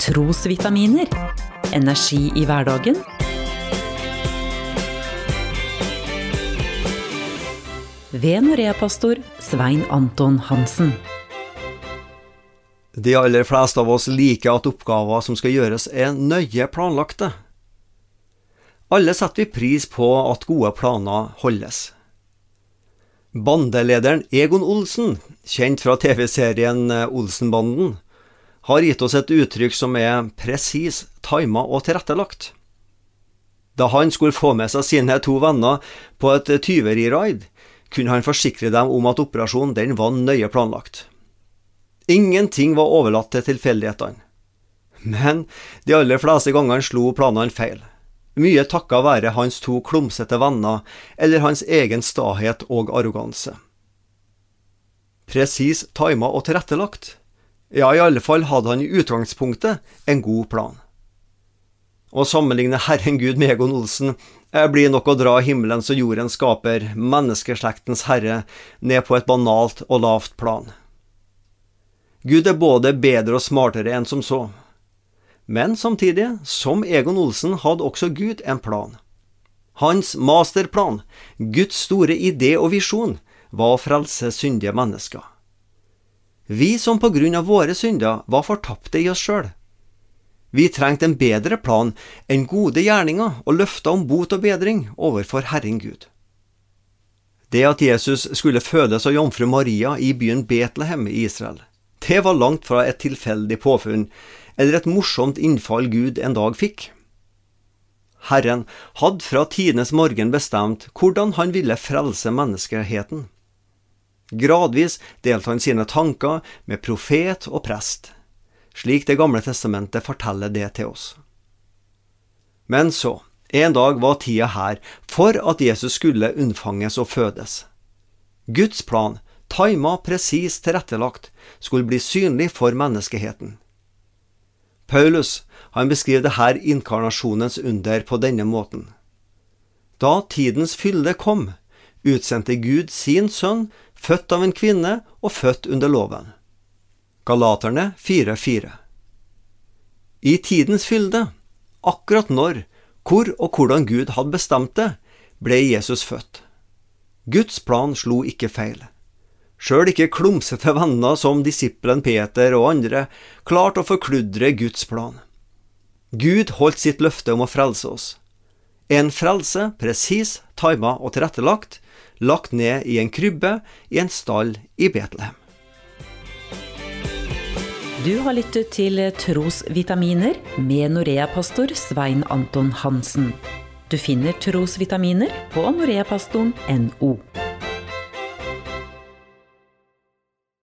Trosvitaminer. Energi i hverdagen. Ved Norea-pastor Svein Anton Hansen. De aller fleste av oss liker at oppgaver som skal gjøres, er nøye planlagte. Alle setter vi pris på at gode planer holdes. Bandelederen Egon Olsen, kjent fra TV-serien Olsenbanden, har gitt oss et uttrykk som er presis, tima og tilrettelagt. Da han skulle få med seg sine to venner på et tyveriraid, kunne han forsikre dem om at operasjonen den var nøye planlagt. Ingenting var overlatt til tilfeldighetene. Men de aller fleste gangene slo planene feil. Mye takka være hans to klumsete venner eller hans egen stahet og arroganse. Presis tima og tilrettelagt. Ja, i alle fall hadde han i utgangspunktet en god plan. Å sammenligne Herren Gud med Egon Olsen blir nok å dra himmelens og jordens skaper, menneskeslektens herre, ned på et banalt og lavt plan. Gud er både bedre og smartere enn som så. Men samtidig, som Egon Olsen, hadde også Gud en plan. Hans masterplan, Guds store idé og visjon, var å frelse syndige mennesker. Vi som på grunn av våre synder var fortapte i oss sjøl. Vi trengte en bedre plan enn gode gjerninger og løfter om bot og bedring overfor Herren Gud. Det at Jesus skulle fødes av jomfru Maria i byen Betlehem i Israel, det var langt fra et tilfeldig påfunn eller et morsomt innfall Gud en dag fikk. Herren hadde fra tidenes morgen bestemt hvordan han ville frelse menneskeheten. Gradvis delte han sine tanker med profet og prest, slik Det gamle testamentet forteller det til oss. Men så, en dag var tida her for at Jesus skulle unnfanges og fødes. Guds plan tima presis tilrettelagt, skulle bli synlig for menneskeheten. Paulus han beskriver dette inkarnasjonens under på denne måten. Da tidens fylde kom, utsendte Gud sin sønn, født av en kvinne og født under loven. Galaterne 4,4 I tidens fylde, akkurat når, hvor og hvordan Gud hadde bestemt det, ble Jesus født. Guds plan slo ikke feil. Sjøl ikke klumsete venner som disippelen Peter og andre klarte å forkludre Guds plan. Gud holdt sitt løfte om å frelse oss. En frelse presis, tima og tilrettelagt, lagt ned i en krybbe i en stall i Betlehem. Du har lyttet til Trosvitaminer med Norea-pastor Svein Anton Hansen. Du finner trosvitaminer på noreapastoren.no.